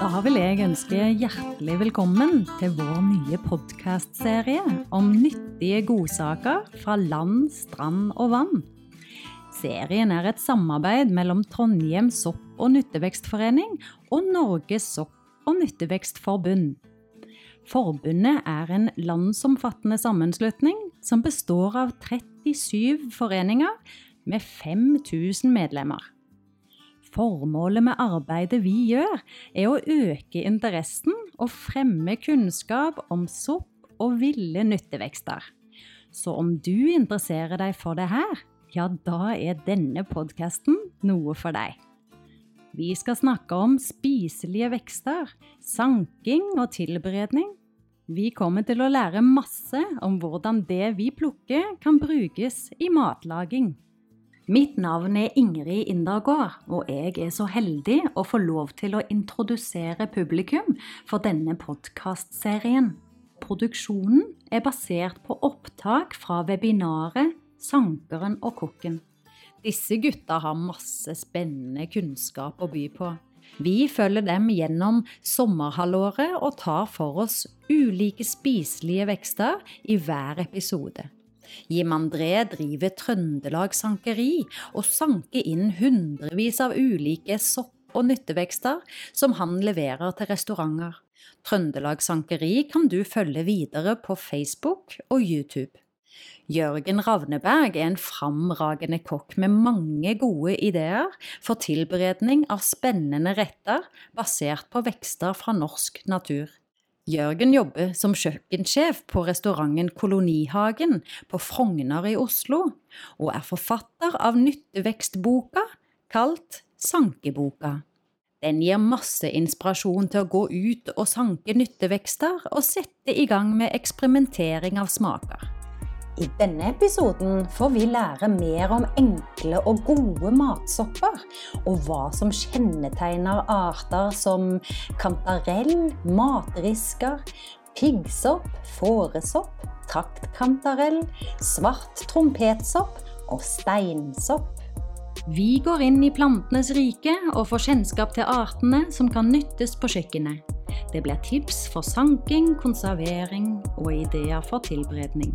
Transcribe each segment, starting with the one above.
Da vil jeg ønske hjertelig velkommen til vår nye podkastserie om nyttige godsaker fra land, strand og vann. Serien er et samarbeid mellom Trondheim sopp- og nyttevekstforening og Norges sopp- og nyttevekstforbund. Forbundet er en landsomfattende sammenslutning som består av 37 foreninger med 5000 medlemmer. Formålet med arbeidet vi gjør, er å øke interessen og fremme kunnskap om sopp og ville nyttevekster. Så om du interesserer deg for det her, ja, da er denne podkasten noe for deg. Vi skal snakke om spiselige vekster, sanking og tilberedning. Vi kommer til å lære masse om hvordan det vi plukker kan brukes i matlaging. Mitt navn er Ingrid Indergård, og jeg er så heldig å få lov til å introdusere publikum for denne podkastserien. Produksjonen er basert på opptak fra webinaret Sankeren og kokken. Disse gutta har masse spennende kunnskap å by på. Vi følger dem gjennom sommerhalvåret og tar for oss ulike spiselige vekster i hver episode. Jim André driver Trøndelag Sankeri og sanker inn hundrevis av ulike sopp- og nyttevekster som han leverer til restauranter. Trøndelag Sankeri kan du følge videre på Facebook og YouTube. Jørgen Ravneberg er en framragende kokk med mange gode ideer for tilberedning av spennende retter basert på vekster fra norsk natur. Jørgen jobber som kjøkkensjef på restauranten Kolonihagen på Frogner i Oslo, og er forfatter av nyttevekstboka kalt Sankeboka. Den gir masse inspirasjon til å gå ut og sanke nyttevekster og sette i gang med eksperimentering av smaker. I denne episoden får vi lære mer om enkle og gode matsopper, og hva som kjennetegner arter som kantarell, matrisker, piggsopp, fåresopp, traktkantarell, svart trompetsopp og steinsopp. Vi går inn i plantenes rike og får kjennskap til artene som kan nyttes på kjøkkenet. Det blir tips for sanking, konservering og ideer for tilberedning.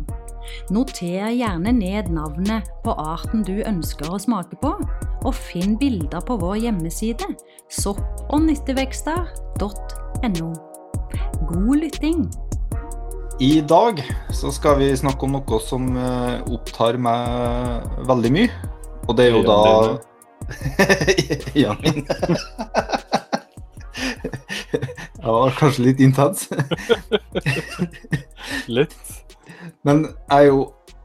Noter gjerne ned navnet på arten du ønsker å smake på, og finn bilder på vår hjemmeside sopp- og nyttevekster.no. God lytting! I dag så skal vi snakke om noe som eh, opptar meg veldig mye. Og det er jo da Ja, mine. Det var kanskje litt intens. Litt. Men jeg er jo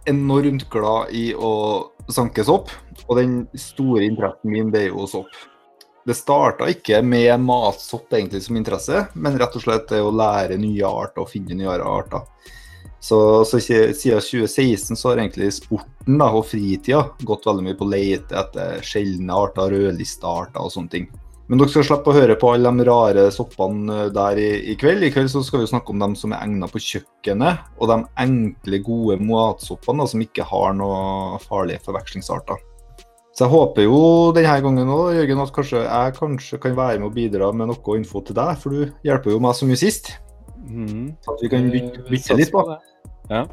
enormt glad i å sanke sopp, og den store interessen min det er jo sopp. Det starta ikke med matsopp egentlig som interesse, men rett og slett det å lære nye arter og finne nye arter. Så, så siden 2016 så har egentlig sporten da, og fritida gått veldig mye på leite etter sjeldne arter, rødlistearter og sånne ting. Men dere skal slippe å høre på alle de rare soppene der i, i, kveld. I kveld så skal vi snakke om dem som er egnet på kjøkkenet, og de enkle, gode matsoppene som ikke har noe farlige forvekslingsarter. Så jeg håper jo denne gangen også, Jørgen, at kanskje jeg kanskje kan være med å bidra med noe info til deg, for du hjelper jo meg så mye sist. Mm. Så at vi kan bytte, bytte litt på. Ja.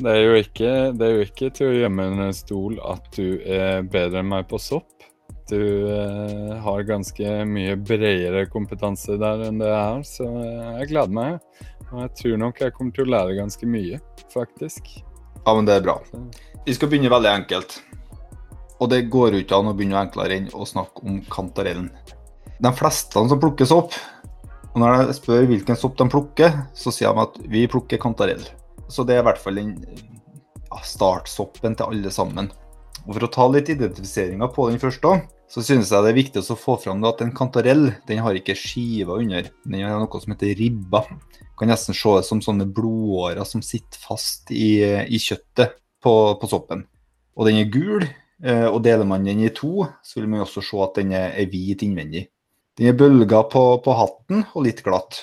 Det er, jo ikke, det er jo ikke til å gjemme under en stol at du er bedre enn meg på sopp. Du eh, har ganske mye bredere kompetanse der enn det jeg har, så jeg gleder meg. Og jeg tror nok jeg kommer til å lære ganske mye, faktisk. Ja, men det er bra. Vi skal begynne veldig enkelt. Og det går jo ikke an å begynne enklere enn å snakke om kantarellen. De fleste som plukker sopp, og når jeg spør hvilken sopp de plukker, så sier de at vi plukker kantarell. Så det er i hvert fall den ja, startsoppen til alle sammen. Og For å ta litt identifiseringer på den første, så synes jeg det er viktig å få fram at en kantarell den har ikke skiver under. Den har noe som heter ribber. Kan nesten se det som sånne blodårer som sitter fast i, i kjøttet på, på, soppen. Og den er gul, eh, og deler man den i to, så vil man også se at den er hvit innvendig. Den er bølga på, på, hatten og litt glatt.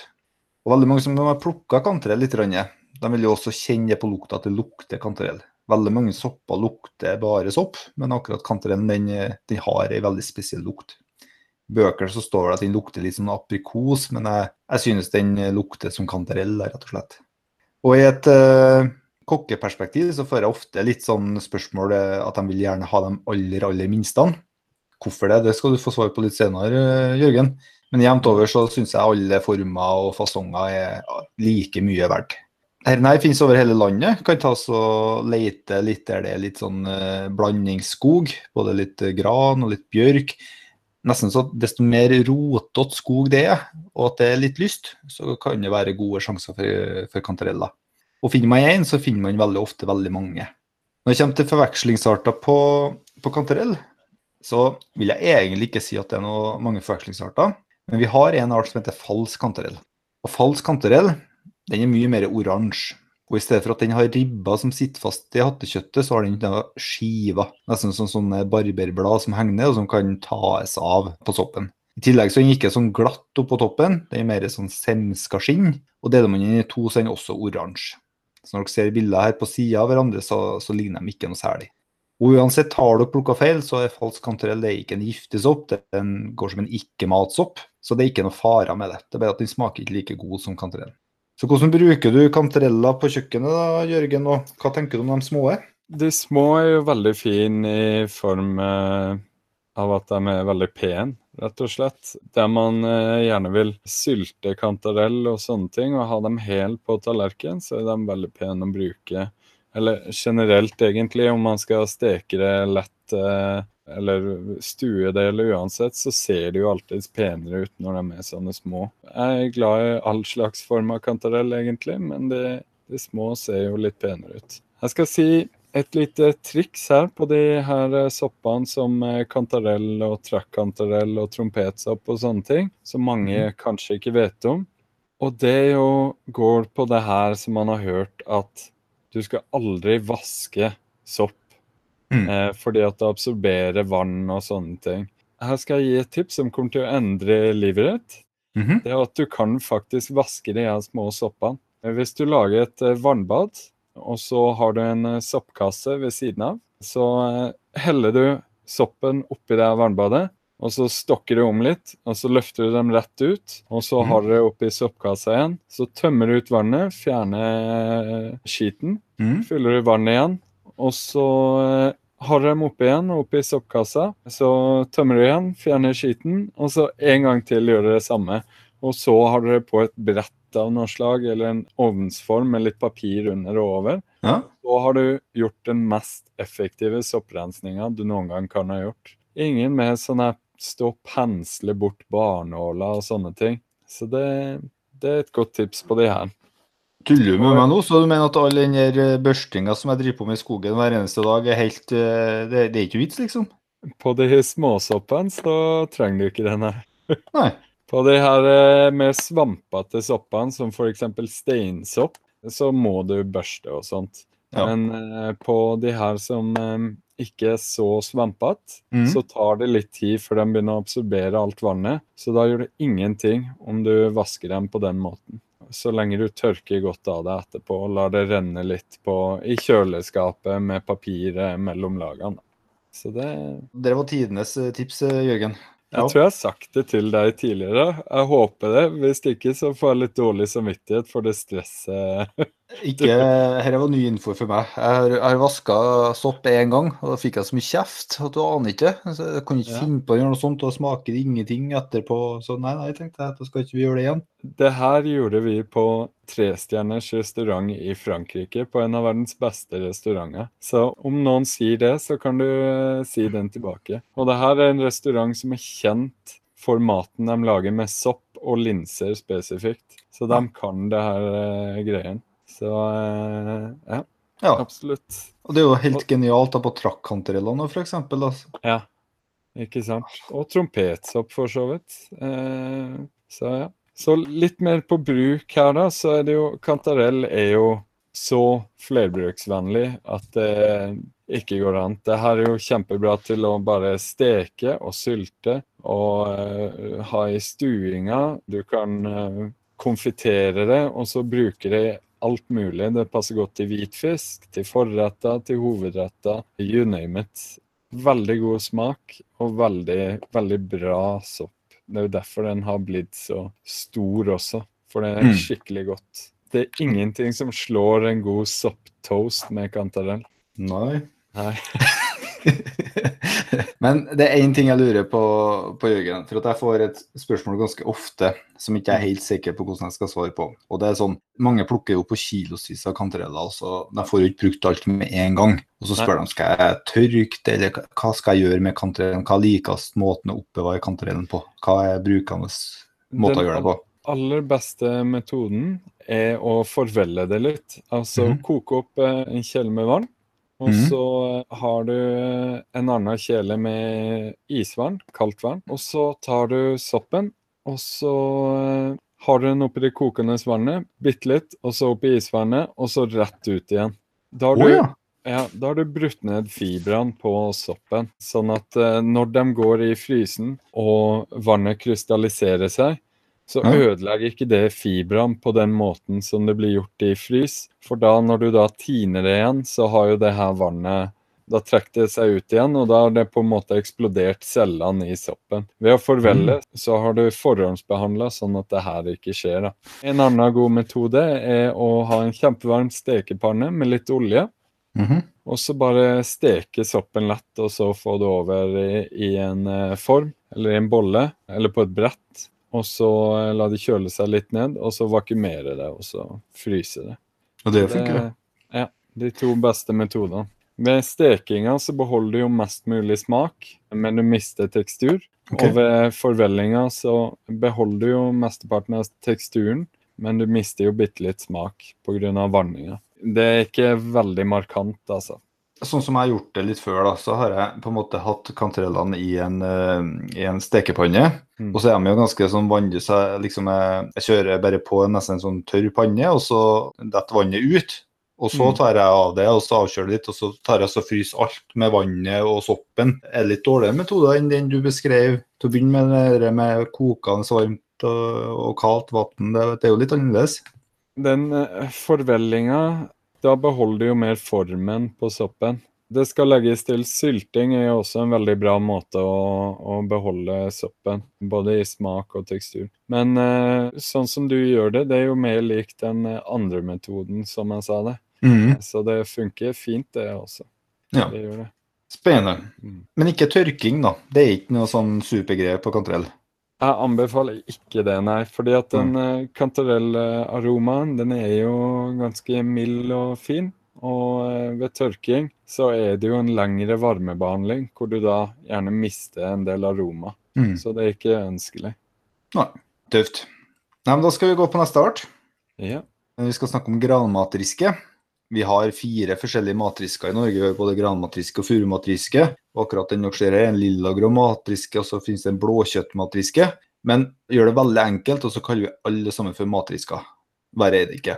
Og veldig mange som har plukka kantarell litt, de vil jo også kjenne på lukta at det lukter kantarell. Veldig mange sopper lukter bare sopp, men akkurat kantarellen den, den har en veldig spesiell lukt. I bøker så står det at den lukter litt sånn aprikos, men jeg, jeg synes den lukter som kantarell, rett og slett. Og i et uh, kokkeperspektiv så får jeg ofte litt sånn spørsmål eh, at de vil gjerne ha de aller, aller minste. Hvorfor det? Det skal du få svar på litt senere, Jørgen. Men jevnt over så syns jeg alle former og fasonger er like mye verdt. Denne her finnes over hele landet. Kan ta og lete litt der det er litt sånn uh, blandingsskog. Både litt gran og litt bjørk. Nesten så desto mer rotete skog det er, og at det er litt lyst, så kan det være gode sjanser for, for kantareller. Og finner man én, så finner man veldig ofte veldig mange. Når det kommer til forvekslingsarter på, på kantarell, så vil jeg egentlig ikke si at det er noe, mange forvekslingsarter. Men vi har en art som heter falsk kantarell. Og falsk kantarell den er mye mer oransje. Og i stedet for at den har ribber som sitter fast i hattekjøttet, så har den skiver. Nesten som sånne barberblad som henger ned, og som kan tas av på soppen. I tillegg så er den ikke sånn glatt oppå toppen, den er mer sånn semska skinn. Og deler man den i to, så er den også oransje. Så når dere ser bilder her på sida av hverandre, så, så, ligner de ikke noe særlig. Og uansett har dere plukka feil, så er falsk kantarell det er ikke en giftig sopp. Den går som en ikke-matsopp, så det er ikke noe farer med det. Det er bare at den smaker ikke like god som kantarell. Så hvordan bruker du kantareller på kjøkkenet da, Jørgen, og hva tenker du om de små? De små er jo veldig fine i form eh, av at de er veldig pene, rett og slett. Der man eh, gjerne vil sylte kantarell og sånne ting, og ha dem helt på tallerken, så er de veldig pene å bruke. Eller generelt, egentlig, om man skal steke det lett eh, eller stuedel uansett, så ser de jo alltid penere ut når de er sånne små. Jeg er glad i all slags form av kantarell, egentlig, men de, de små ser jo litt penere ut. Jeg skal si et lite triks her på de her soppene som kantarell og trakkantarell og trompetsopp og sånne ting, som mange mm. kanskje ikke vet om. Og det jo går på det her som man har hørt at du skal aldri vaske sopp Mm. Eh, fordi at det absorberer vann og sånne ting. Her skal jeg gi et tips som kommer til å endre livet ditt. Mm -hmm. Det er at du kan faktisk vaske de her små soppene. Hvis du lager et eh, vannbad, og så har du en eh, soppkasse ved siden av, så heller du soppen oppi det vannbadet, og så stokker du om litt, og så løfter du dem rett ut. Og så har du det oppi soppkassa igjen. Så tømmer du ut vannet, fjerner skiten. Mm. Fyller du vannet igjen, og så har du dem oppe igjen, oppe i soppkassa. Så tømmer du igjen, fjerner skiten, og så en gang til gjør du det samme. Og så har dere på et brett av noe slag, eller en ovnsform med litt papir under og over. Ja. Så har du gjort den mest effektive sopprensninga du noen gang kan ha gjort. Ingen med sånn her stå og pensle bort barnåler og sånne ting. Så det, det er et godt tips på de her. Tuller du med meg nå? Så du mener at all den eh, børstinga som jeg driver på med i skogen hver eneste dag, er helt eh, Det, det er ikke vits, liksom? På de småsoppene så trenger du ikke den her. Nei. På de her med mer svampete soppene, som f.eks. steinsopp, så må du børste og sånt. Ja. Men på de her som ikke er så svampete, mm. så tar det litt tid før de begynner å absorbere alt vannet. Så da gjør det ingenting om du vasker dem på den måten så lenge du tørker godt av det etterpå og lar det renne litt på, i kjøleskapet med papiret mellom lagene. Så det Det var tidenes eh, tips, eh, Jørgen. Jeg tror jeg har sagt det til deg tidligere. Jeg håper det. Hvis ikke så får jeg litt dårlig samvittighet for det stresset. ikke, Dette var ny info for meg. Jeg har, vaska sopp én gang, og da fikk jeg så mye kjeft at du aner ikke. Jeg kan ikke ja. finne på å gjøre noe sånt, og smaker ingenting etterpå. Så nei, nei, tenkte jeg, da skal ikke vi gjøre det igjen. Det her gjorde vi på trestjerners restaurant i Frankrike, på en av verdens beste restauranter. Så om noen sier det, så kan du uh, si den tilbake. Og det her er en restaurant som er kjent for maten de lager med sopp og linser spesifikt. Så de kan det her eh, greien. Så uh, ja, ja, absolutt. Og det er jo helt genialt da på trakkantarellene f.eks. Altså. Ja, ikke sant. Og trompetsopp, for så vidt. så ja. Så litt mer på bruk her, da, så er det jo Kantarell er jo så flerbruksvennlig at det ikke går an. Det her er jo kjempebra til å bare steke og sylte og uh, ha i stuinga. Du kan uh, konfitere det, og så bruke det alt mulig. Det passer godt til hvitfisk, til forretter, til hovedretter. You name it. Veldig god smak og veldig, veldig bra sopp. Det er jo derfor den har blitt så stor også. For det er Mm. skikkelig godt. Det er ingenting som slår en god sopptoast med kantarell. Nei. Nei. Men det er én ting jeg lurer på, på Jørgen. For at jeg får et spørsmål ganske ofte som ikke jeg er helt sikker på hvordan jeg skal svare på. Og det er sånn, Mange plukker jo på kilosvis av kantareller, Altså, så de får jo ikke brukt alt med en gang. Og så spør de skal jeg tørke det, eller hva skal jeg gjøre med kantarellen? Hva er likest måten å oppbevare kantarellen på? Hva er brukende måte å gjøre det på? Den aller beste metoden er å forvelle det litt. Altså Mhm. koke opp eh, en kjele med vann, og Mhm. så har du en annen kjele med isvann, kaldt vann. Og så tar du soppen, og så eh, har du den oppi det kokende vannet, bitte litt, og så oppi isvannet, og så rett ut igjen. Da har du, du ja. ja, da har du brutt ned fibrene på soppen, sånn at eh, når de går i frysen og vannet krystalliserer seg, så ødelegger ikke det fibrene på den måten som det blir gjort i frys. For da, når du da tiner det igjen, så har jo det her vannet Da trekker det seg ut igjen, og da har det på en måte eksplodert cellene i soppen. Ved å forvelle så har du forhåndsbehandla sånn at det her ikke skjer. da. En annen god metode er å ha en kjempevarm stekepanne med litt olje. Mhm. Og så bare steke soppen lett, og så få det over i, i en eh, form, eller i en bolle, eller på et brett. Og så la det kjøle seg litt ned, og så vakumere det, og så fryse det. Og det funker, det. Ja, de to beste metodene. Ved stekinga så beholder du jo mest mulig smak, men du mister tekstur. Okay. Og ved forvellinga så beholder du jo mesteparten av teksturen, men du mister jo bitte litt smak pga. vanninga. Det er ikke veldig markant, altså. Sånn som jeg har gjort det litt før, da, så har jeg på en måte hatt kantarellene i en, eh, i en stekepanne. Mm. Og så er de jo ganske sånn vanlige, så jeg, liksom, jeg, jeg kjører bare på en nesten sånn tørr panne, og så detter vannet ut. Og så Mm. tar jeg av det, og så avkjøler litt, og så tar jeg så fryser alt med vannet og soppen. Det Er litt dårligere metode enn den du beskrev til å begynne med, det med kokende varmt og, og kaldt vann? Det, det er jo litt annerledes. Den eh, forvellinga, da beholder du jo mer formen på soppen. Det skal legges til sylting, er jo også en veldig bra måte å, å beholde soppen. Både i smak og tekstur. Men eh, sånn som du gjør det, det er jo mer lik den andre metoden, som jeg sa det. Så det funker fint, det også. Ja. Det gjør det. Spennende. Mm. Men ikke tørking, da. Det er ikke noe sånn supergreie på kantarell. Jeg anbefaler ikke det, nei. Fordi at den mm. kantarellaromaen, den er jo ganske mild og fin. Og eh, ved tørking så er det jo en lengre varmebehandling, hvor du da gjerne mister en del aroma. Mm. Så det er ikke ønskelig. Nei, Tøft. Nei, men Da skal vi gå på neste art. Ja. Vi skal snakke om granmatriske. Vi har fire forskjellige matrisker i Norge, både granmatriske og furumatriske. Akkurat den dere ser her en lilla grå matriske, og så finnes det en blåkjøttmatriske. Men gjør det veldig enkelt, og så kaller vi alle sammen for matrisker. Verre er det ikke.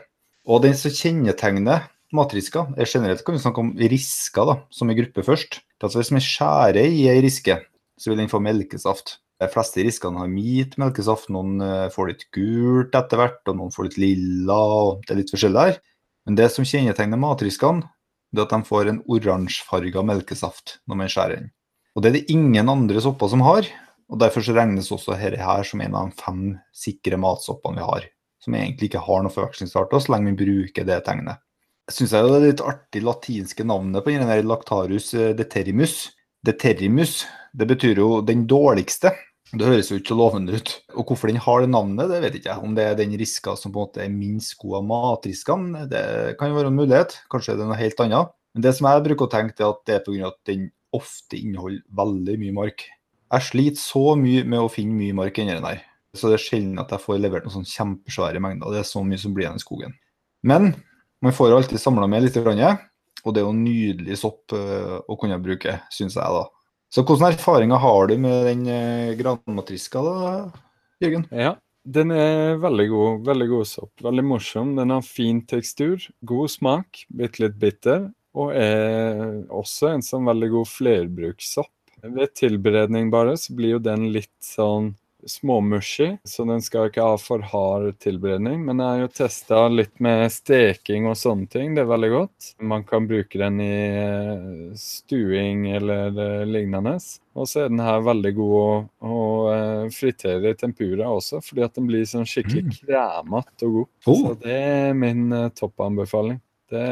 Og den som kjennetegner matrisker, er generelt kan vi snakke om risker, da, som i gruppe først. Det er Altså hvis vi skjærer i ei riske, så vil den få melkesaft. De fleste riskene har hvit melkesaft, noen eh, får litt gult etter hvert, og noen får litt lilla, og det er litt forskjellig der. Men det som kjennetegner matriskene, det er at de får en oransjefarga melkesaft når man skjærer den. Og det er det ingen andre sopper som har, og derfor så regnes også dette her som en av de fem sikre matsoppene vi har, som egentlig ikke har noe forvekslingsarter, så lenge vi bruker det tegnet. Jeg syns det er litt artig latinske navnet på den der Lactarus deterimus. Deterimus, det betyr jo den dårligste. Det høres jo ikke så lovende ut. Og hvorfor den har det navnet, det vet ikke jeg. Om det er den riska som på en måte er minst god av matriskene, det kan jo være en mulighet. Kanskje er det noe helt annet. Men det som jeg bruker å tenke, er at det er pga. at den ofte inneholder veldig mye mark. Jeg sliter så mye med å finne mye mark inni den her. Så det er sjelden at jeg får levert noen sånn kjempesvære mengder. Det er så mye som blir igjen i skogen. Men man får alltid samla med litt, og det er jo nydelig sopp eh, å kunne bruke, syns jeg, da. Så hvilke erfaringer har du med den eh, granmatriska, da, Jørgen? ja. Den er veldig god. Veldig god sopp. Veldig morsom. Den har fin tekstur, god smak, bitte litt bitter, og er også en sånn veldig god flerbrukssopp. Ved tilberedning bare så blir jo den litt sånn småmushy, så den skal ikke ha for hard tilberedning. Men jeg har jo testa litt med steking og sånne ting. Det er veldig godt. Man kan bruke den i eh, stuing eller eh, lignende. Og så er den her veldig god å, å eh, fritere i tempura også, fordi at den blir sånn skikkelig Mm. kremete og god. Oh. Så det er min toppanbefaling. Det,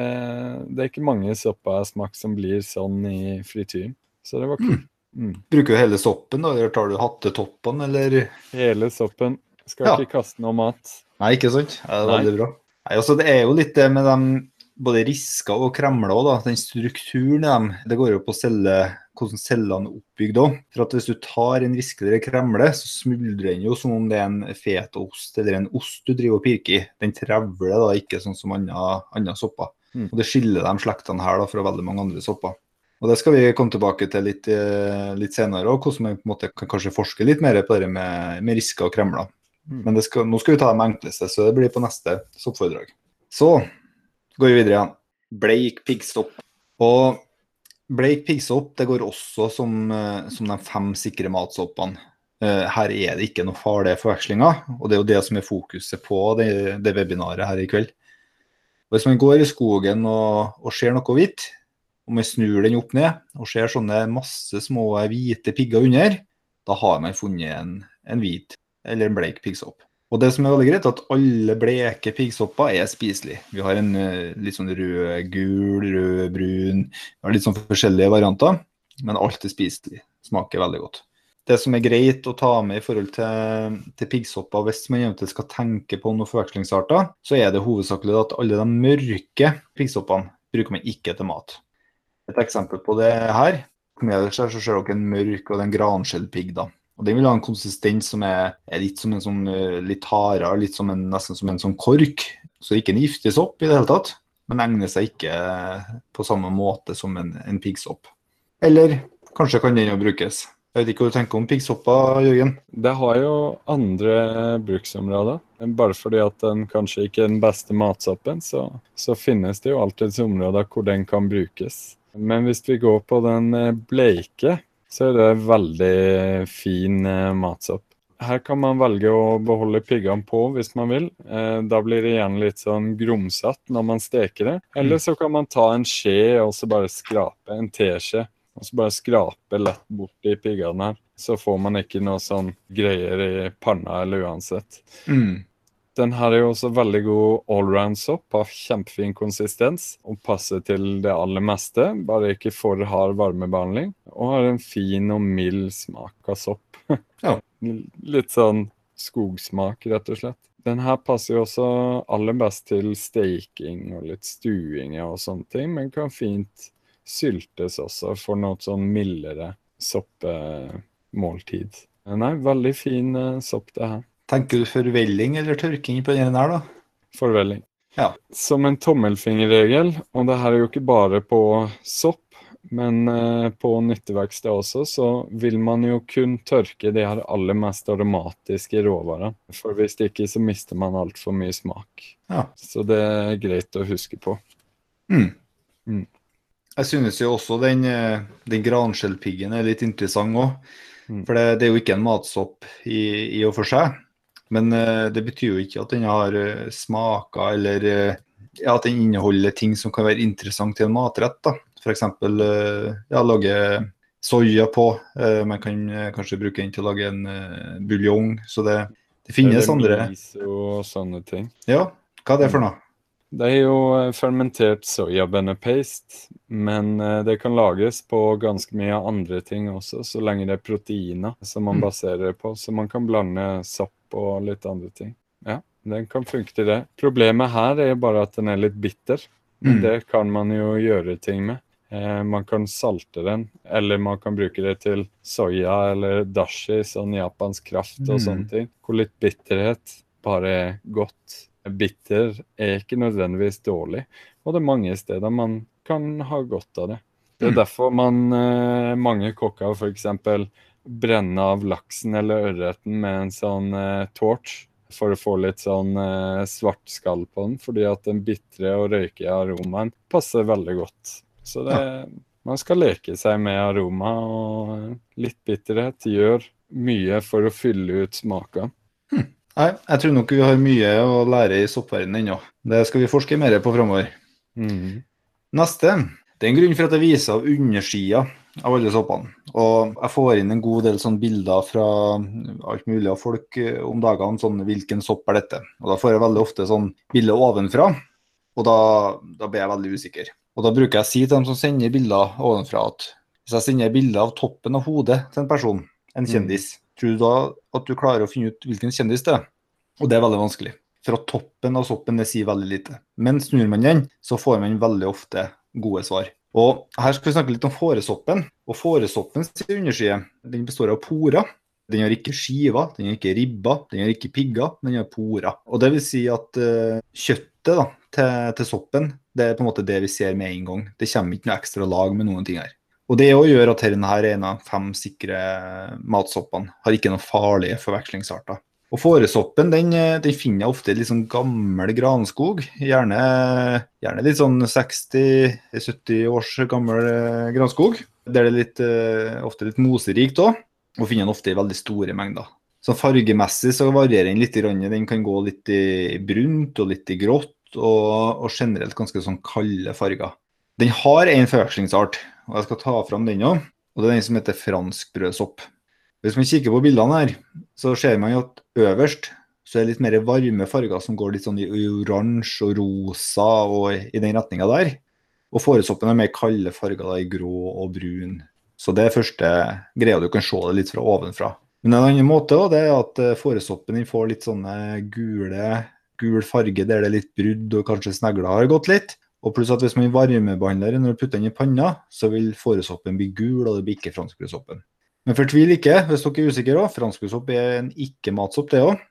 det er ikke mange sopper jeg har smakt som blir sånn i frityren. Så det var kult. Mm. Bruker du hele soppen, da? Eller tar du hattetoppene, eller Hele soppen. Skal Ja. ikke kaste noe mat. Nei, ikke sant? Det er Nei. veldig bra. Nei, altså, det er jo litt det med dem både risker og kremler òg. Den strukturen i dem. Det går jo på celle, hvordan cellene er oppbygd òg. For at hvis du tar en riske eller kremle, så smuldrer den jo som om det er en fetaost eller en ost du driver og pirker i. Den trevler da ikke sånn som andre, andre sopper. Mm. Og det skiller de slektene her da fra veldig mange andre sopper. Og Det skal vi komme tilbake til litt, eh, litt senere, og hvordan vi på en måte kan kanskje forske litt mer på det med, med risker og kremler. Mm. Men det skal, nå skal vi ta de enkleste, så det blir på neste soppforedrag. Så går vi videre igjen. Bleik piggsopp. Og bleik piggsopp det går også som, eh, som de fem sikre matsoppene. Eh, Her er det ikke noe farlige forvekslinger, og det er jo det som er fokuset på det, det webinaret her i kveld. Hvis man går i skogen og, og ser noe hvitt, og jeg snur den opp ned og ser sånne masse små hvite pigger under, da har man funnet en, en hvit eller en bleik piggsopp. Og det som er veldig greit, er at alle bleke piggsopper er spiselige. Vi har en eh, litt sånn rød-gul, rød-brun, vi har litt sånn forskjellige varianter, men alt er spiselig. Smaker veldig godt. Det som er greit å ta med i forhold til, til piggsopper, hvis man eventuelt skal tenke på noen forvekslingsarter, så er det hovedsakelig at alle de mørke piggsoppene bruker man ikke til mat. Et eksempel på det her, nederst her så ser dere en mørk og en granskjellpigg. Den vil ha en konsistens som er, er litt som en sånn eh, litt hardere, litt som en, nesten som en sånn kork. Så ikke en giftig sopp i det hele tatt, men egner seg ikke på samme måte som en, en piggsopp. Eller kanskje kan den jo brukes. Jeg vet ikke hva du tenker om piggsopper, Jørgen? Det har jo andre bruksområder. Bare fordi at den kanskje ikke er den beste matsoppen, så, så finnes det jo alltids områder hvor den kan brukes. Men hvis vi går på den bleike, så er det veldig fin eh, matsopp. Her kan man velge å beholde piggene på hvis man vil. Eh, Da blir det gjerne litt sånn grumsete når man steker det. Eller så kan man ta en skje og så bare skrape, en teskje, og så bare skrape lett bort i piggene her. Så får man ikke noe sånn greier i panna eller uansett. Mm. Den her er jo også veldig god allround-sopp, har kjempefin konsistens og passer til det aller meste, bare ikke for hard varmebehandling. Og har en fin og mild smak av sopp. Ja. Litt sånn skogsmak, rett og slett. Den her passer jo også aller best til steking og litt stuing og sånne ting, men kan fint syltes også for noe sånn mildere soppemåltid. Nei, veldig fin eh, sopp det her. Tenker du forvelling eller tørking på den her, da? Forvelling. Ja. Som en tommelfingerregel, og det her er jo ikke bare på sopp, men eh, på nyttevekster også, så vil man jo kun tørke de her aller mest aromatiske råvarene. For hvis ikke så mister man altfor mye smak. Ja. Så det er greit å huske på. Mm. Mm. Jeg synes jo også den, eh, den granskjellpiggen er litt interessant òg. Mm. For det, det er jo ikke en matsopp i, i og for seg. Men eh, det betyr jo ikke at den har eh, smaker eller eh, ja, at den inneholder ting som kan være interessant til en matrett. da. F.eks. Ja, lage soya på. Man kan kanskje bruke den til å lage en buljong. Så det, det finnes det andre miso og sånne ting. Ja, hva er det for noe? Det er jo eh, fermentert soyabønnepaste, men eh, det kan lages på ganske mye andre ting også, så lenge det er proteiner som man Mm. baserer det på. Så man kan blande sopp og litt andre ting. Ja, den kan funke til det. Problemet her er bare at den er litt bitter. Mm. det kan man jo gjøre ting med. Eh, man kan salte den, eller man kan bruke det til soya eller dashi, sånn japansk kraft og Mm. sånne ting. Hvor litt bitterhet bare er godt. Bitter er ikke nødvendigvis dårlig, og det er mange steder man kan ha godt av det. Det er Mm. derfor man, eh, mange kokker f.eks. brenner av laksen eller ørreten med en sånn eh, torch for å få litt sånn eh, svart skall på den, fordi at den bitre og røykige aromaen passer veldig godt. Så det, man skal leke seg med aroma, og litt bitterhet gjør mye for å fylle ut smaken. Nei, jeg tror nok vi har mye å lære i soppverdenen ennå. Det skal vi forske mer på framover. Mm. Neste. Det er en grunn for at jeg viser av undersida av alle soppene. Og jeg får inn en god del sånne bilder fra alt mulig av folk eh, om dagene. sånn Hvilken sopp er dette? Og Da får jeg veldig ofte sånn bilde ovenfra, og da, da blir jeg veldig usikker. Og Da bruker jeg å si til dem som sender bilder ovenfra, at hvis jeg sender bilde av toppen av hodet til en person, en kjendis, mm. Tror du da at du klarer å finne ut hvilken kjendis det er? Og det er veldig vanskelig. Fra toppen av soppen det sier veldig lite. Men snur man den, så får man veldig ofte gode svar. Og Her skal vi snakke litt om fåresoppen. Og Fåresoppens underside den består av porer. Den har ikke skiver, den har ikke ribber, den har ikke pigger, den har porer. Og Det vil si at uh, kjøttet da, til, til, soppen det er på en måte det vi ser med en gang. Det kommer ikke noe ekstra lag med noen ting her. Og Det gjør at denne er en av fem sikre matsoppene. Har ikke noen farlige forvekslingsarter. Og Fåresoppen den, eh, den, finner jeg ofte i litt sånn gammel granskog. Gjerne, gjerne litt sånn 60-70 års gammel eh, granskog. Der det er litt, eh, ofte litt moserikt òg. Og finner den ofte i veldig store mengder. Så Fargemessig så varierer den litt. Den kan gå litt i brunt og litt i grått, og, og generelt ganske sånn kalde farger. Den har en forvekslingsart, og jeg skal ta fram den òg. Og det er den som heter fransk brødsopp. Hvis man kikker på bildene her, så ser man jo at øverst så er det litt mer varme farger som går litt sånn i oransje og rosa og i den retninga der. Og fåresoppen er mer kalde farger da, i grå og brun. Så det er første greia du kan se det litt fra ovenfra. Men en annen måte også, det er at eh, fåresoppen får litt sånne gule, gul farge der det er litt brudd og kanskje snegler har gått litt. Og pluss at hvis man varmebehandler når du putter den i panna, så vil fåresoppen bli gul, og det blir ikke franskbrødsoppen. Men fortvil ikke hvis dere er usikre. Franskbrødsopp er en ikke-matsopp, det òg.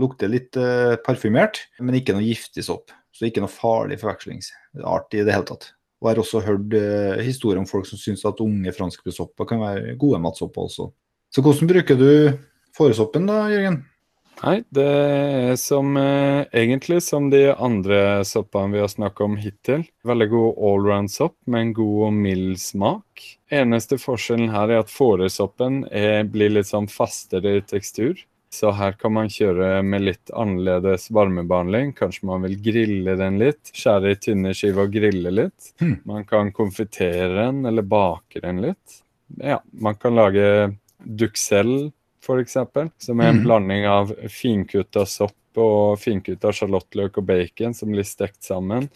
Lukter litt eh, parfymert, men ikke noe giftig sopp. Så ikke noe farlig forvekslingsart i det hele tatt. Og jeg har også hørt eh, historier om folk som syns at unge franskbrødsopper kan være gode matsopper også. Så hvordan bruker du fåresoppen da, Jørgen? Nei, det er som eh, egentlig som de andre soppene vi har snakka om hittil. Veldig god allround-sopp med en god og mild smak. Eneste forskjellen her er at fåresoppen blir litt sånn fastere i tekstur. Så her kan man kjøre med litt annerledes varmebehandling. Kanskje man vil grille den litt. Skjære i tynne skiver og grille litt. Mm. Man kan konfitere den eller bake den litt. Ja, man kan lage duxell f.eks. Som er en mm. blanding av finkutta sopp og finkutta sjalottløk og bacon som blir stekt sammen.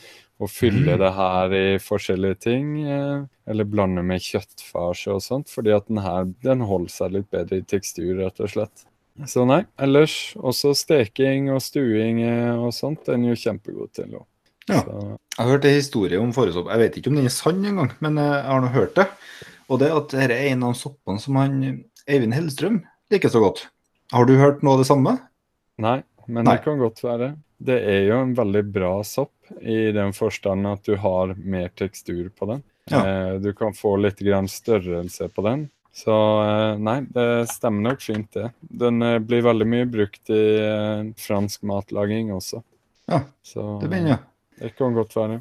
Og fylle mm. det her i forskjellige ting, eh, eller blande med kjøttfarse og sånt. Fordi at den her den holder seg litt bedre i tekstur, rett og slett. Så nei. Ellers også steking og stuing eh, og sånt. Den er jo kjempegod til Også. Ja. Jeg har hørt en historie om fåresopp. Jeg vet ikke om den er sann engang, men jeg har nå hørt det. Og det at dette er en av soppene som han Eivind Hellstrøm ikke så godt. Har du hørt noe av det samme? Nei, men Nei. det kan godt være. Det er jo en veldig bra sopp i den forstand at du har mer tekstur på den. Ja. Eh, du kan få litt grann størrelse på den. Så eh, nei, det stemmer nok fint, det. Den eh, blir veldig mye brukt i fransk matlaging også. Ja, Så, det begynner jeg. Det kan godt være.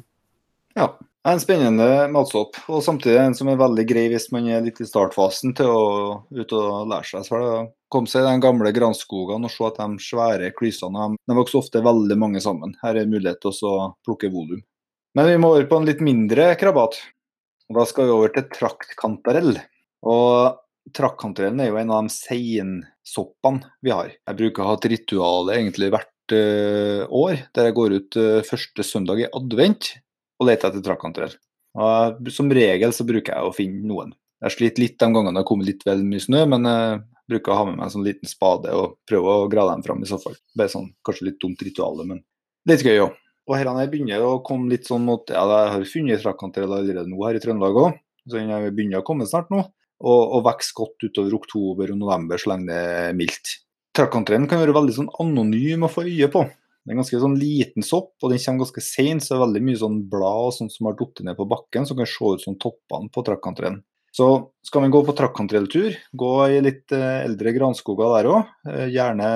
Ja. En spennende matsopp, og samtidig en som er veldig grei hvis man er litt i startfasen til å ut og lære seg. Så det komme seg i de gamle granskogene og se at de svære klysene de vokser ofte veldig mange sammen. Her er mulighet til å plukke volum. Men vi må over på en litt mindre krabat. Da skal vi over til traktkantarell. Og traktkantarellen er jo en av de seinsoppene vi har. Jeg bruker å ha et ritual egentlig hvert uh, år, der jeg går ut uh, første søndag i advent og lete etter trakkantrell. Som regel så bruker jeg å finne noen. Jeg sliter litt de gangene det har kommet litt vel mye snø, men jeg bruker å ha med meg en sånn liten spade og prøve å grave dem fram i så fall. Bare sånn kanskje litt dumt ritual, men litt gøy òg. Og her begynner å komme litt sånn mot Ja, jeg har funnet trakkantrell allerede nå her i Trøndelag òg, så den begynner å komme snart nå. Og, og vokser godt utover oktober og november så lenge det er mildt. Trakkantrellen kan være veldig sånn anonym å få øye på. Det er en ganske sånn liten sopp, og den kommer ganske seint, så det er veldig mye sånn blad sånn som har falt ned på bakken, som kan se ut som toppene på trakkantrellen. Så skal vi gå på trakkantrelltur, gå i litt eh, eldre granskoger der òg, eh, gjerne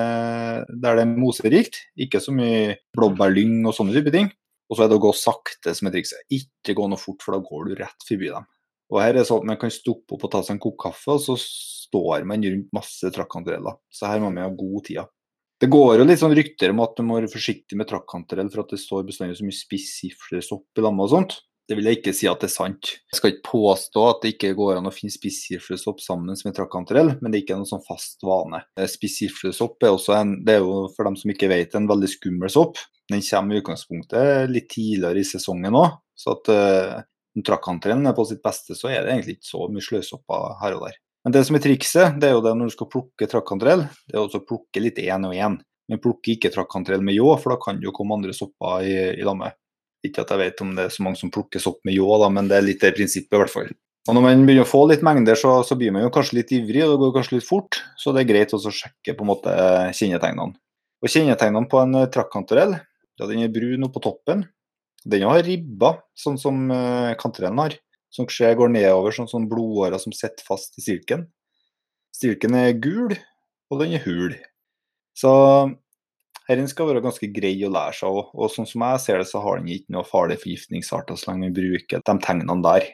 der det er moserikt, ikke så mye blåbærlyng og sånne type ting. Og så er det å gå sakte som er trikset. Ikke gå noe fort, for da går du rett forbi dem. Og her er det sånn at Man kan stoppe opp og ta seg en kopp kaffe, og så står man rundt masse trakkantreller. Så her må vi ha god tid. Det går jo litt sånn rykter om at du må være forsiktig med trakkantarell for at det står bestandig så mye spissiflesopp i lamma og sånt. Det vil jeg ikke si at det er sant. Jeg skal ikke påstå at det ikke går an å finne spissgiflesopp sammen med trakkantarell, men det er ikke noen sånn fast vane. Spissiflesopp Spissgiflesopp er også en, det er jo for dem som ikke vet, en veldig skummel sopp. Den kommer i utgangspunktet litt tidligere i sesongen òg, så at uh, trakkantarellen er på sitt beste, så er det egentlig ikke så mye sløsopper her og der. Men det som er trikset, det er jo det når du skal plukke trakkantrell, det er også å plukke litt én og én. Men plukke ikke trakkantrell med ljå, for da kan det jo komme andre sopper i, i lammet. Ikke at jeg vet om det er så mange som plukker sopp med ljå, men det er litt det prinsippet i hvert fall. Og Når man begynner å få litt mengder, så, så blir man jo kanskje litt ivrig, og det går kanskje litt fort. Så det er greit også å sjekke på en måte kjennetegnene. Og Kjennetegnene på en trakkantarell, da den er brun oppå toppen, den har ribber, sånn som uh, kantarellen har. Som skjer går nedover sånn, sånn blodårer som sitter fast i stilken. Stilken er gul, og den er hul. Så dette skal være ganske grei å lære seg. òg. og sånn som jeg ser det, så har den ikke noe farlig forgiftningsarter så lenge man bruker de tegnene der.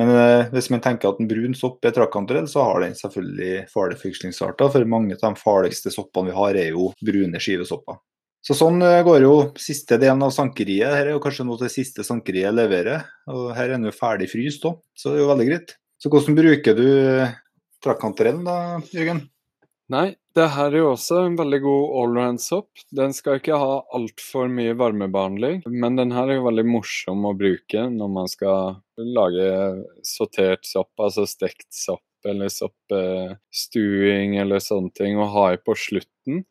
Men eh, hvis man tenker at en brun sopp er trakkantarell, så har den selvfølgelig farlige forgiftningsarter. For mange av de farligste soppene vi har, er jo brune skivesopper. Så sånn eh, går jo siste delen av sankeriet. Her er jo kanskje noe det siste sankeriet leverer. Og her er den jo ferdig fryst òg, så det er jo veldig greit. Så hvordan bruker du trakkanterellen da, Jørgen? Nei, det her er jo også en veldig god allround-sopp. Den skal ikke ha altfor mye varmebehandling, men den her er jo veldig morsom å bruke når man skal lage sortert sopp, altså stekt sopp eller soppstuing eller sånne ting, og ha i på slutten.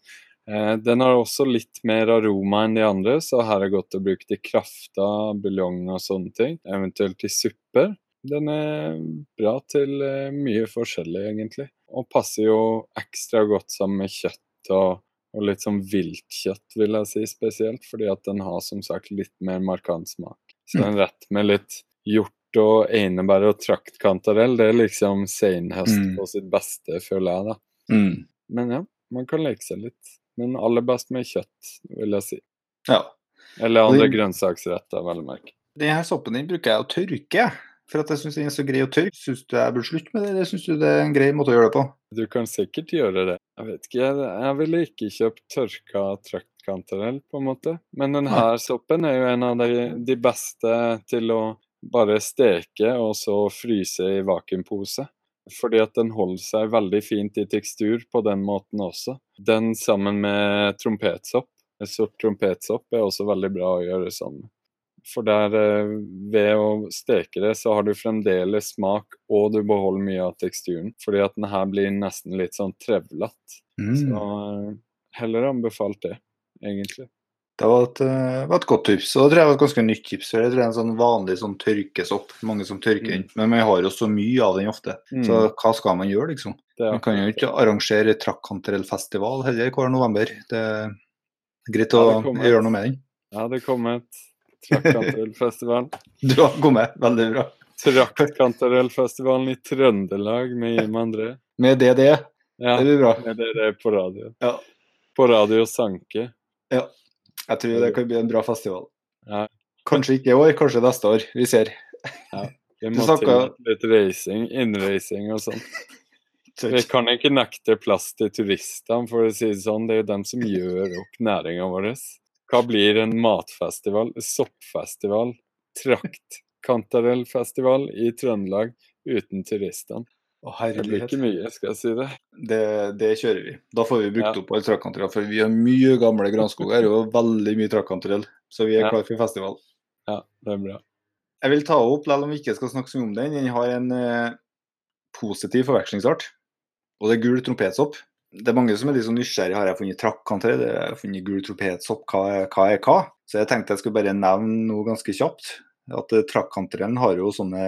Eh, den har også litt mer aroma enn de andre, så her er godt å bruke til krafta, buljong og sånne ting. Eventuelt til supper. Den er bra til eh, mye forskjellig, egentlig og passer jo ekstra godt sammen med kjøtt og, og litt sånn viltkjøtt, vil jeg si spesielt, fordi at den har som sagt litt mer markant smak. Så mm. en rett med litt hjort og einebær og traktkantarell, det er liksom senhøst mm. på sitt beste, føler jeg, da. Mm. Men ja, man kan leke seg litt. Men aller best med kjøtt, vil jeg si. Ja. Eller andre grønnsaksretter, vel å merke. Denne soppen den bruker jeg å tørke. For at jeg syns den er så grei å tørke. Syns du jeg burde slutte med det, eller syns du det er en grei måte å gjøre det på? Du kan sikkert gjøre det. Jeg vet ikke, jeg, jeg ville ikke kjøpt tørka traktkantarell, på en måte. Men denne soppen er jo en av de, de beste til å bare steke og så fryse i vakuumpose. Fordi at den holder seg veldig fint i tekstur på den måten også. Den sammen med trompetsopp, sort trompetsopp, er også veldig bra å gjøre sånn. For der, eh, ved å steke det, så har du fremdeles smak, og du beholder mye av teksturen. Fordi at den her blir nesten litt sånn trevlete. Mm. Så eh, heller anbefalt det, egentlig. Det var et, uh, var et, godt tips. Og det tror jeg var et ganske nytt tips. for Jeg tror det er en sånn vanlig sånn tørkesopp. Mange som tørker den. Mm. Men man har jo så mye av den ofte. Mm. Så hva skal man gjøre, liksom? Man kan jo ikke arrangere Trakkantarellfestival heller hver november. Det er greit å ja, gjøre noe med den. Ja, det kom et Traktkantarellfestivalen. Du har kommet. Veldig bra. Traktkantarellfestivalen i Trøndelag med Jim André. Med DD? Ja, det blir bra. Med DD på radio. Ja. På Radio Sanke. Ja. Jeg tror det kan bli en bra festival. Ja. Kanskje ikke i år, kanskje neste år. Vi ser. Ja. Vi må snakker... til litt racing, innreising og sånn. Vi kan ikke nekte plass til turistene, for å si det sånn. Det er jo dem som gjør opp næringa vår. Hva blir en matfestival, soppfestival, traktkantarellfestival i Trøndelag uten turistene? Å, det blir ikke mye, skal jeg si det. Det, det kjører vi. Da får vi brukt ja. opp all traktkantarell, for vi har mye gamle granskoger og veldig mye traktkantarell. Så vi er ja. klar for festival. Ja, det er bra. Jeg vil ta opp, selv om vi ikke skal snakke så mye om den, den har en eh, positiv forvekslingsart. Og det er gul trompetsopp det er mange som er litt sånn nysgjerrige. Har jeg funnet trakkantre? Har jeg funnet gul trompetsopp? Hva hva er hva? Så jeg tenkte jeg skulle bare nevne noe ganske kjapt. At trakkantrellen har jo sånne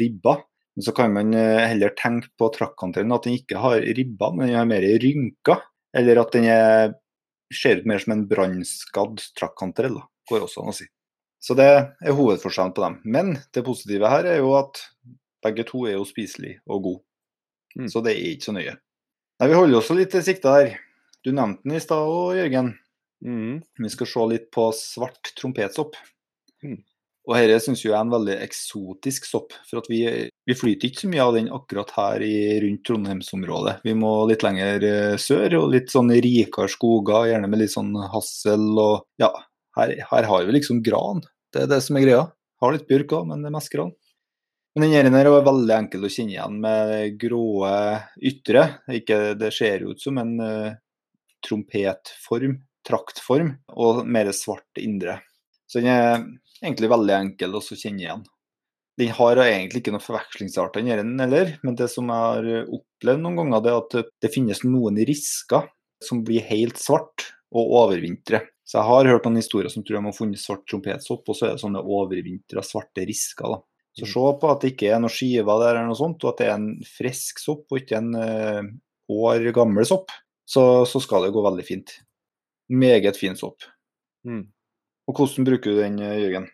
ribber. Men så kan man uh, heller tenke på trakkantrellen at den ikke har ribber, men den har mer rynker. Eller at den er, ser ut mer som en brannskadd trakkantrell. Går også an å si. Så det er hovedforskjellen på dem. Men det positive her er jo at begge to er jo spiselige og gode. Mm. Så det er ikke så nøye. Nei, Vi holder også litt til sikte her. Du nevnte den i stad òg, Jørgen. Mm. Vi skal se litt på svart trompetsopp. Mm. Og Dette syns jeg er en veldig eksotisk sopp. for vi, vi, flyter ikke så mye av den akkurat her i, rundt Trondheimsområdet. Vi må litt lenger eh, sør og litt sånn rikere skoger, gjerne med litt sånn hassel og Ja, her, her har vi liksom gran. Det er det som er greia. Har litt bjørk òg, men det er mest gran. Men den her er veldig enkel å kjenne igjen med gråe ytre. Ikke, det ser jo ut som en uh, trompetform, traktform, og mer svart indre. Så den er egentlig veldig enkel å kjenne igjen. Den har egentlig ikke noen forvekslingsarter, den heller, men det som jeg har opplevd noen ganger, det er at det finnes noen risker som blir helt svart og overvintrer. Så jeg har hørt noen historier som tror de har funnet svart trompetsopp, og så er det sånne overvintra svarte risker. da. Så mm. se på at det ikke er noen skiver der, eller noe sånt, og at det er en frisk sopp og ikke en uh, år gammel sopp, så, så, skal det gå veldig fint. Meget fin sopp. Mm. Og hvordan bruker du den, Jørgen?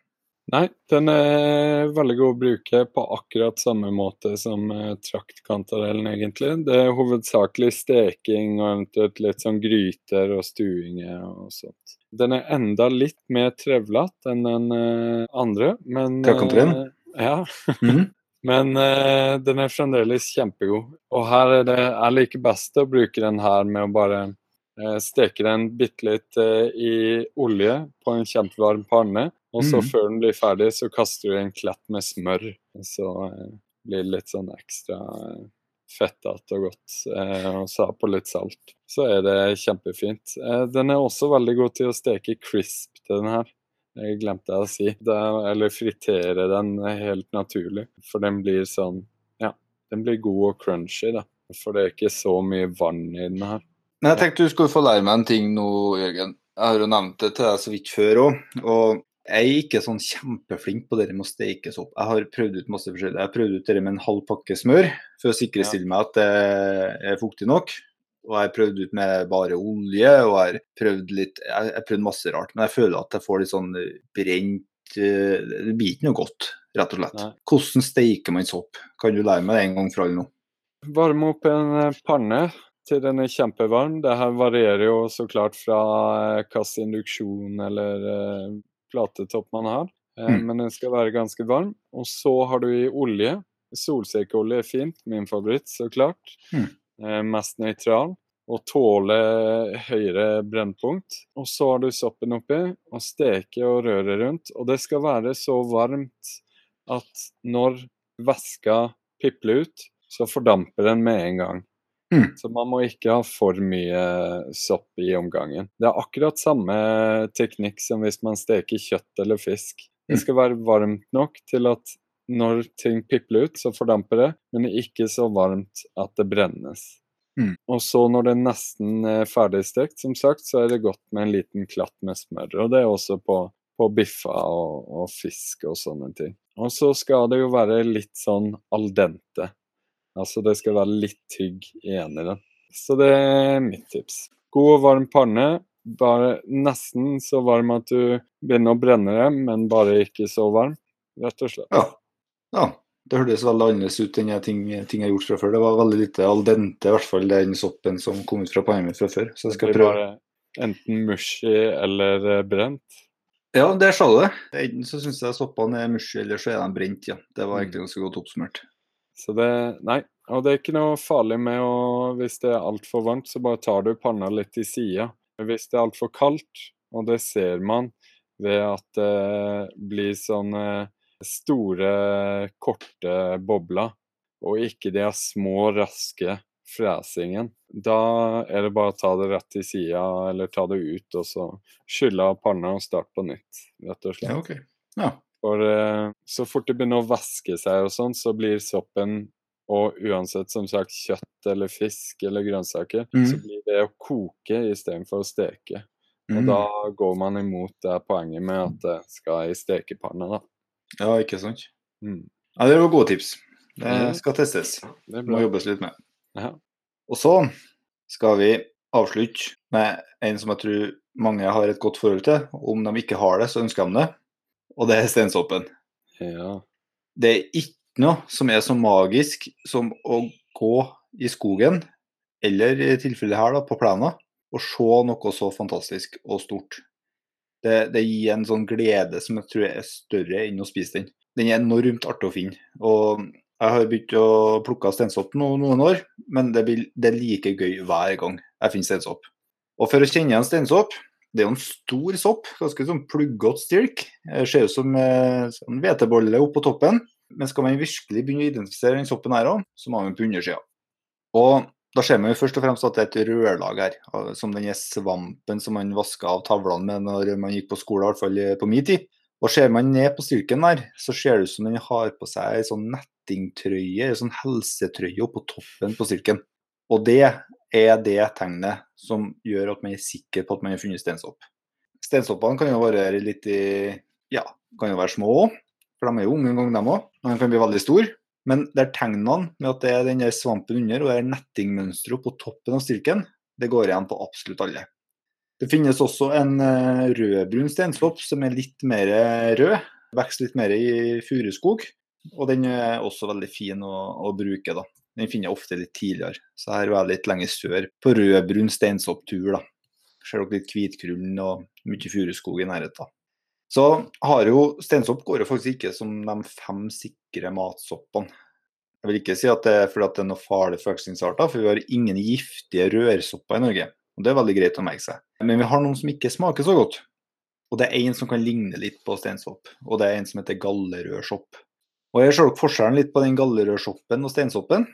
Nei, den er veldig god å bruke på akkurat samme måte som eh, traktkantarellen, egentlig. Det er hovedsakelig steking og eventuelt litt sånn gryter og stuinger og sånt. Den er enda litt mer trevlete enn den eh, andre, men Traktkantarellen? Eh, ja. Mm. men eh, den er fremdeles kjempegod. Og her er det jeg liker best å bruke den her med å bare eh, steke den bitte litt eh, i olje på en kjempevarm panne og så mm. før den blir ferdig, så kaster du en klatt med smør. Så eh, blir det litt sånn ekstra eh, fettete og godt. Eh, og så på litt salt. Så er det kjempefint. Eh, den er også veldig god til å steke crisp til den her. Jeg glemte å si. Det, eller fritere den helt naturlig. For den blir sånn Ja, den blir god og crunchy, da. For det er ikke så mye vann i den her. Men jeg tenkte du skulle få lære meg en ting nå, Jørgen. Jeg har jo nevnt det til deg så vidt før òg. Og jeg er ikke sånn kjempeflink på det med å stekes opp. Jeg har prøvd ut masse forskjellig. Jeg har prøvd ut det med en halv pakke smør for å sikre meg at det er fuktig nok. Og jeg har prøvd ut med bare olje, og jeg har prøvd litt Jeg har prøvd masse rart, men jeg føler at jeg får litt sånn brent eh, Det blir ikke noe godt, rett og slett. Nei. Hvordan steiker man sopp? Kan du lære meg det en gang for alle nå? Varme opp en eh, panne til den er kjempevarm. Det her varierer jo så klart fra eh, hvilken induksjon eller platetopp man har. Eh, mm. Men den skal være ganske varm. Og så har du i olje. Solsikkeolje er fint, min favoritt, så klart. Mm. Eh, mest nøytral. Og tåle høyere brennpunkt. Og så har du soppen oppi, og steke og røre rundt. Og det skal være så varmt at når væska pipler ut, så fordamper den med en gang. Mm. Så man må ikke ha for mye sopp i omgangen. Det er akkurat samme teknikk som hvis man steker kjøtt eller fisk. Det skal være varmt nok til at når ting pipler ut, så fordamper det, men ikke så varmt at det brennes. Mm. Og så når det er nesten ferdigstekt, som sagt, så er det godt med en liten klatt med smør. Og det er også på, på biffa og, og fisk og sånne ting. Og så skal det jo være litt sånn al dente. Altså det skal være litt hygg igjen i den. Så det er mitt tips. God og varm panne. Bare nesten så varm at du begynner å brenne det, men bare ikke så varm. Rett og slett. Ja. ja. Det hørtes veldig annerledes ut enn ting, ting jeg har gjort fra før. Det var veldig lite al dente, i hvert fall den soppen som kom ut fra pannen min fra før. Så jeg skal prøve. Enten mushy eller eh, brent? Ja, det sa du. Enten så syns jeg soppene er mushy, eller så er de brent. ja. Det var egentlig ganske godt oppsummert. Så det Nei. Og det er ikke noe farlig med å Hvis det er altfor varmt, så bare tar du panna litt til sida. Hvis det er altfor kaldt, og det ser man ved at det blir sånne store, korte bobler, og ikke de små, raske fresingen, da er det bare å ta det rett til sida, eller ta det ut, og så skylle av panna og starte på nytt, rett og slett. Ja, okay. ja. For uh, så fort det begynner å vaske seg og sånn, så blir soppen og uansett som sagt kjøtt eller fisk eller grønnsaker, mm. så blir det å koke istedenfor å steke. Og mm. da går man imot det poenget med at det skal i stekepanne, da. Ja, ikke sant. Mm. Ja, det var gode tips. Det skal testes. Det må jobbes litt med. Ja. Og så skal vi avslutte med en som jeg tror mange har et godt forhold til. Om de ikke har det, så ønsker de det og det er steinsoppen. Ja. Det er ikke noe som er så magisk som å gå i skogen, eller i tilfellet her da, på plena, og se noe så fantastisk og stort. Det, det, gir en sånn glede som jeg tror er større enn å spise den. Den er enormt artig å finne. og Jeg har begynt å plukke steinsopp no, noen år, men det, blir, det, er like gøy hver gang jeg finner steinsopp. Og For å kjenne igjen steinsopp, Det er jo en stor sopp, ganske sånn pluggete stilk. Ser ut som eh, en hvetebolle oppå toppen. Men skal man virkelig begynne å identifisere den soppen her òg, så må man på undersida. Og da ser man jo først og fremst at det er et rødlag her, som den svampen som man vaska av tavlene med når man gikk på skole, i hvert fall på min tid. Og ser man ned på stilken der, så ser det ut som den har på seg ei sånn nettingtrøye, ei sånn helsetrøye oppå toppen på stilken. Og det er det tegnet som gjør at man er sikker på at man har funnet steinsopp. Steinsoppene kan jo variere litt i Ja, kan jo være små òg, for de er jo unge en gang, de òg. De kan bli veldig store. Men det er tegnene med at det er den der svampen under og det er nettingmønsteret på toppen av stilken, det går igjen på absolutt alle. Det finnes også en eh, rødbrun stensopp, som er litt mer rød. Vokser litt mer i furuskog. Og den er også veldig fin å, å bruke. da. Den finner jeg ofte litt tidligere. Så her var jeg litt lenger sør på rødbrun steinsopptur. da. Ser dere litt hvitkrullen og mye furuskog i nærheten. Så har jo steinsopp går jo faktisk ikke som de fem sikre matsoppene. Jeg vil ikke si at det er fordi at det er noe farlig forvekslingsarter, for vi har ingen giftige rørsopper i Norge. Og Det er veldig greit å merke seg. Men vi har noen som ikke smaker så godt. Og det er en som kan ligne litt på steinsopp, og det er en som heter gallerødsopp. Og Jeg ser dere forskjellen litt på den gallerødsoppen og steinsoppen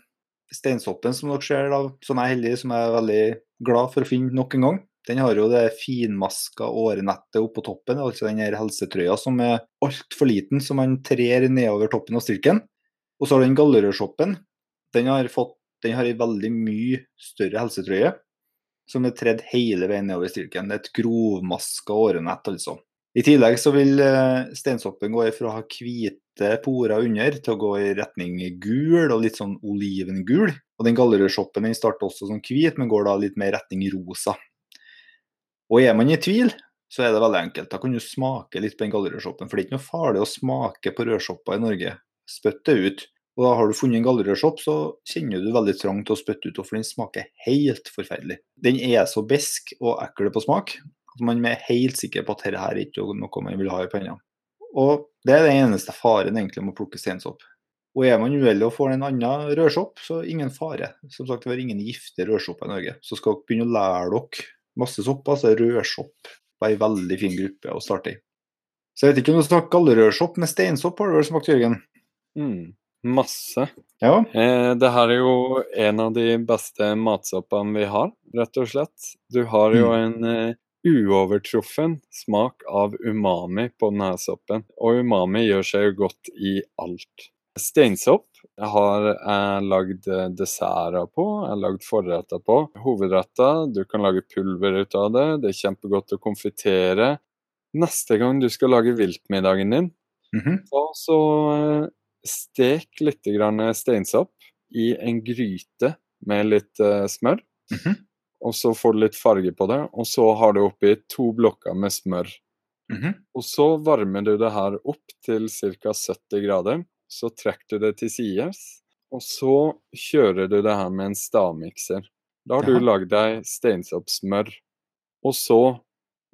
steinsoppen som dere ser, da, som er heldig, som jeg er veldig glad for å finne nok en gang. Den har jo det finmaska årenettet oppå toppen, altså den her helsetrøya som er altfor liten, som man trer nedover toppen av styrken. Og så har den gallerørsoppen, Den har fått den har ei veldig mye større helsetrøye, som er tredd hele veien nedover styrken. Det er et grovmaska årenett, altså. I tillegg så vil eh, steinsoppen gå ifra å ha hvite porer under til å gå i retning gul og litt sånn olivengul. Og den gallerødshoppen den starter også som hvit, men går da litt mer retning rosa. Og er man i tvil, så er det veldig enkelt. Da kan du smake litt på den gallerødshoppen. For det er ikke noe farlig å smake på rødsopper i Norge. Spytt det ut. Og da har du funnet en gallerødshopp, så kjenner du veldig trang til å spytte ut, for den smaker helt forferdelig. Den er så besk og ekkel på smak at man er helt sikker på at dette er ikke noe man vil ha i panna. Og det er den eneste faren egentlig med å plukke steinsopp. Og er man uheldig og får en annen rødsopp, så ingen fare. Som sagt, det er ingen gifte rødsopper i Norge. Så skal dere begynne å lære dere masse sopper, så er rødsopp en veldig fin gruppe å starte i. Så jeg vet ikke om du snakker gallerødsopp med steinsopp, har du vel smakt, Jørgen? Mm, masse. Ja. Eh, det her er jo en av de beste matsoppene vi har, rett og slett. Du har jo Mm. en eh, uovertruffen smak av umami på denne soppen. Og umami gjør seg jo godt i alt. Steinsopp har jeg lagd eh, desserter på, jeg har lagd forretter på. Hovedretter, du kan lage pulver ut av det, det er kjempegodt å konfitere. Neste gang du skal lage viltmiddagen din, mm -hmm. så så, stek litt grann steinsopp i en gryte med litt uh, smør. Mhm. Og så får du litt farge på det, og så har du oppi to blokker med smør. Mhm. Og så varmer du det her opp til ca. 70 grader. Så trekker du det til sides, og så kjører du det her med en stavmikser. Da har du Jaha. lagd deg steinsoppsmør. Og så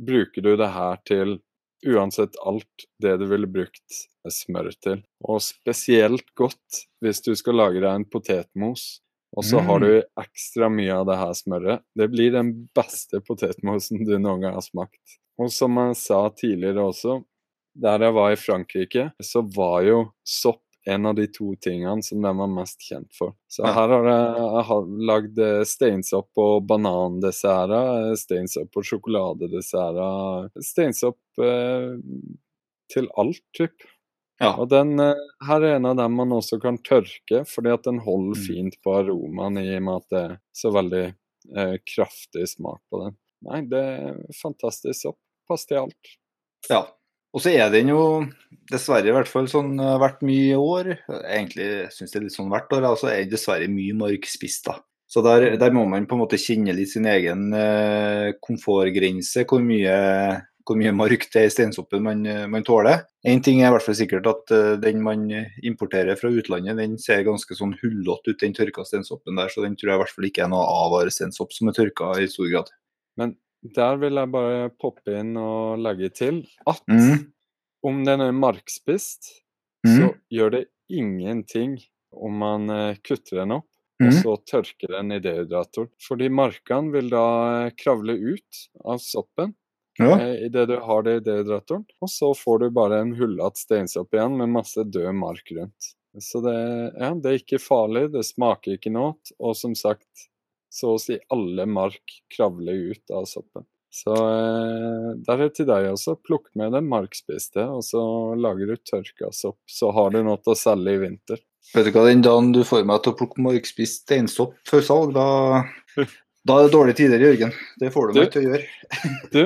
bruker du det her til uansett alt det du ville brukt smør til. Og spesielt godt hvis du skal lage deg en potetmos. Og så har Mm. du ekstra mye av det her smøret. Det blir den beste potetmosen du noen gang har smakt. Og som jeg sa tidligere også, der jeg var i Frankrike, så var jo sopp en av de to tingene som de var mest kjent for. Så her har jeg, jeg har lagd eh, steinsopp og banandesserter, eh, steinsopp og sjokoladedesserter, steinsopp eh, til alt, typ. Ja. Og den eh, her er en av dem man også kan tørke, fordi at den holder Mm. fint på aromaen i og med at det er så veldig eh, kraftig smak på den. Nei, det er fantastisk sopp. Pass til alt. Ja. Og så er den jo dessverre i hvert fall sånn eh, hvert mye år. Egentlig syns jeg det er litt sånn hvert år, altså er dessverre mye markspist, da. Så der, der må man på en måte kjenne litt sin egen eh, komfortgrense, hvor mye, hvor mye mark det er i steinsoppen man, eh, man tåler. Én ting er i hvert fall sikkert at eh, den man importerer fra utlandet, den ser ganske sånn hullete ut, den tørka steinsoppen der. Så den tror jeg i hvert fall ikke er noe avvaresteinsopp som er tørka i stor grad. Men der vil jeg bare poppe inn og legge til at Mm. om den er markspist, Mm. så gjør det ingenting om man eh, kutter den opp og Mm. så tørker den i dehydrator. Fordi markene vil da kravle ut av soppen, Ja. eh, idet du har det i dehydratoren. Og så får du bare en hullete steinsopp igjen med masse død mark rundt. Så det, ja, det er ikke farlig, det smaker ikke noe, og som sagt, så å si alle mark kravler ut av soppen. Så eh, der er det til deg også. Plukk med det markspiste, og så lager du tørka sopp. Så har du noe å selge i vinter. Vet du hva, den dagen du får meg til å plukke markspist steinsopp før salg, da, da er det dårlige tider, Jørgen. Det får du Du- meg til å gjøre. Du,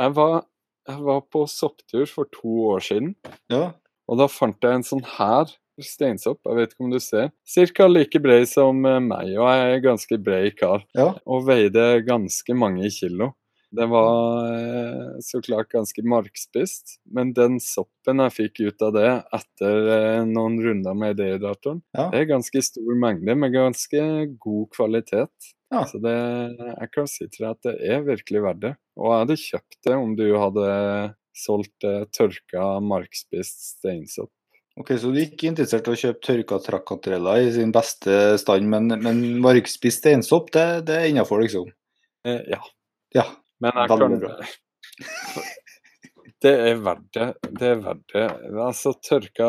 jeg var, jeg var på sopptur for to år siden, Ja. og da fant jeg en sånn her steinsopp. Jeg vet ikke om du ser. Cirka like bred som eh, meg, og jeg er ganske bred kar. ja. Og veide ganske mange kilo. Den var eh, så klart ganske markspist, men den soppen jeg fikk ut av det etter eh, noen runder med dehydatoren, Ja. det er ganske stor mengde med ganske god kvalitet. Ja. Så det, jeg kan si til deg at det er virkelig verdt det. Og jeg hadde kjøpt det om du hadde solgt eh, tørka markspist steinsopp. Ok, Så du er ikke interessert i å kjøpe tørka trakkantereller i sin beste stand, men, men markspist steinsopp, det, det er innafor, liksom? Eh, ja. Ja. Men jeg kan. Det er verdt det. Det er verdt det. Altså, tørka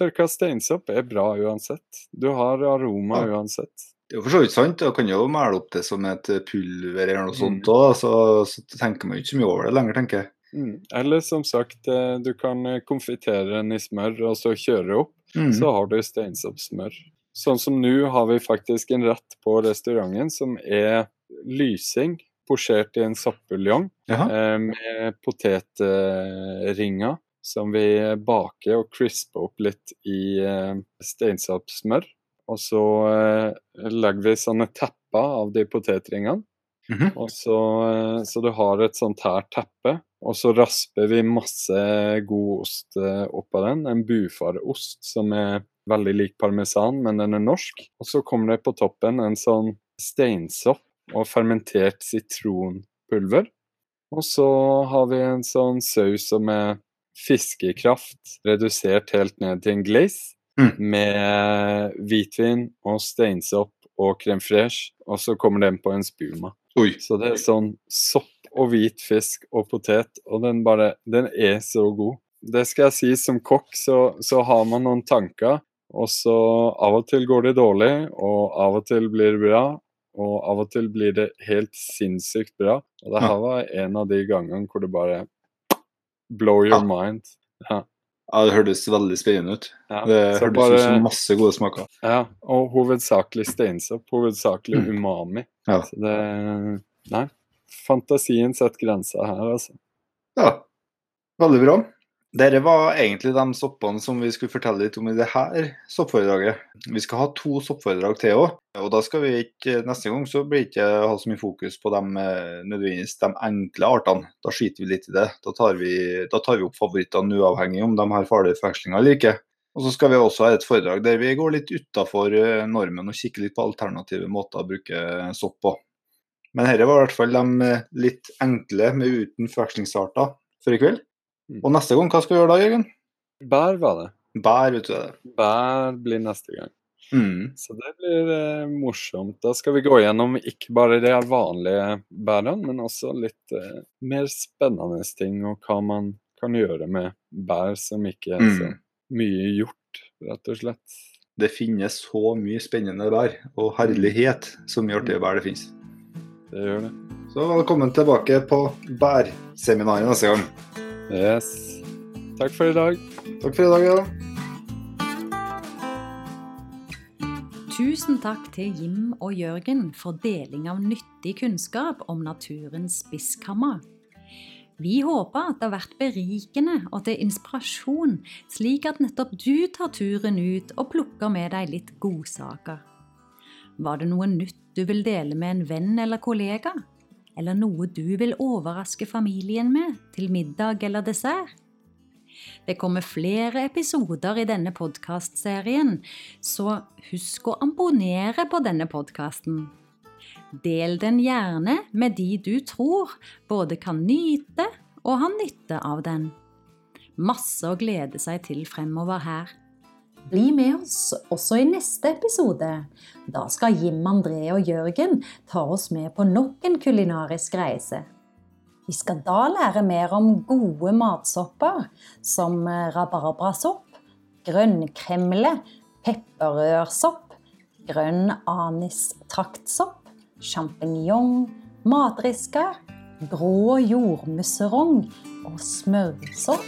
Tørka steinsopp er bra uansett. Du har aroma Ja. uansett. Det er jo for så vidt sant. Du kan jo male opp det som et pulver eller noe Mm. sånt òg, så, så tenker man jo ikke så mye over det lenger, tenker jeg. Mm. Eller som sagt, eh, du kan eh, konfitere den i smør og så kjøre opp. Mm. Så har du steinsoppsmør. Sånn som nå har vi faktisk en rett på restauranten som er lysing posjert i en sappbuljong eh, med potetringer som vi baker og crisper opp litt i eh, steinsoppsmør. Og så eh, legger vi sånne tepper av de potetringene. Mhm. Og så, eh, så du har et sånt her teppe, og så rasper vi masse god ost eh, oppå den. En bufareost som er veldig lik parmesan, men den er norsk. Og så kommer det på toppen en sånn steinsopp og fermentert sitronpulver. Og så har vi en sånn saus som er fiskekraft redusert helt ned til en glaze. Mm. Med hvitvin og steinsopp og crème fraiche, og så kommer den på en spuma. Oi. Så det er sånn sopp og hvit fisk og potet, og den bare Den er så god. Det skal jeg si, som kokk så, så har man noen tanker, og så av og til går det dårlig, og av og til blir det bra, og av og til blir det helt sinnssykt bra. Og det her var en av de gangene hvor det bare blow your Ja. mind. Ja. Ja, det hørtes veldig spennende ut. ja. Det Så hørtes bare- ut som masse gode smaker. Ja, og hovedsakelig steinsopp. Hovedsakelig Mm. umami. Ja. Så det Nei. Fantasien setter grenser her, altså. Ja, veldig bra. Dette var egentlig de soppene som vi skulle fortelle litt om i det her soppforedraget. Vi skal ha to soppforedrag til òg, og da skal vi ikke neste gang så blir ikke ha så mye fokus på de, eh, nødvendigvis de enkle artene. Da skiter vi litt i det. Da tar vi, da tar vi opp favorittene uavhengig om de har farlige forvekslinger eller ikke. Og så skal vi også ha et foredrag der vi går litt utafor normen og kikker litt på alternative måter å bruke sopp på. Men dette var i hvert fall de eh, litt enkle med uten forvekslingsarter for i kveld. Mm. Og neste gang, hva skal vi gjøre da, Jørgen? Bær var det. Bær, vet du det. Bær blir neste gang. Mm. Så det blir eh, morsomt. Da skal vi gå gjennom ikke bare de vanlige bærene, men også litt eh, mer spennende ting, og hva man kan gjøre med bær som ikke er så Mm. mye gjort, rett og slett. Det finnes så mye spennende bær, og herlighet så mye artige bær det finnes. Det gjør det. Så velkommen tilbake på bærseminaret neste gang. Yes. Takk for i dag. Takk for i dag, ja. Tusen takk til Jim og Jørgen for deling av nyttig kunnskap om naturens spisskammer. Vi håper at det har vært berikende og til inspirasjon, slik at nettopp du tar turen ut og plukker med deg litt godsaker. Var det noe nytt du vil dele med en venn eller kollega? Eller noe du vil overraske familien med til middag eller dessert? Det kommer flere episoder i denne podkastserien, så husk å abonnere på denne podkasten. Del den gjerne med de du tror både kan nyte og ha nytte av den. Masse å glede seg til fremover her. Bli med oss også i neste episode. Da skal Jim André og Jørgen ta oss med på nok en kulinarisk reise. Vi skal da lære mer om gode matsopper som rabarbrasopp, grønnkremle, pepperrørsopp, grønn anistraktsopp, sjampinjong, matrisker, grå jordmusserong og smørsopp.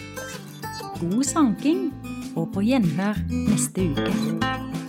God sanking, og på gjenhør neste uke.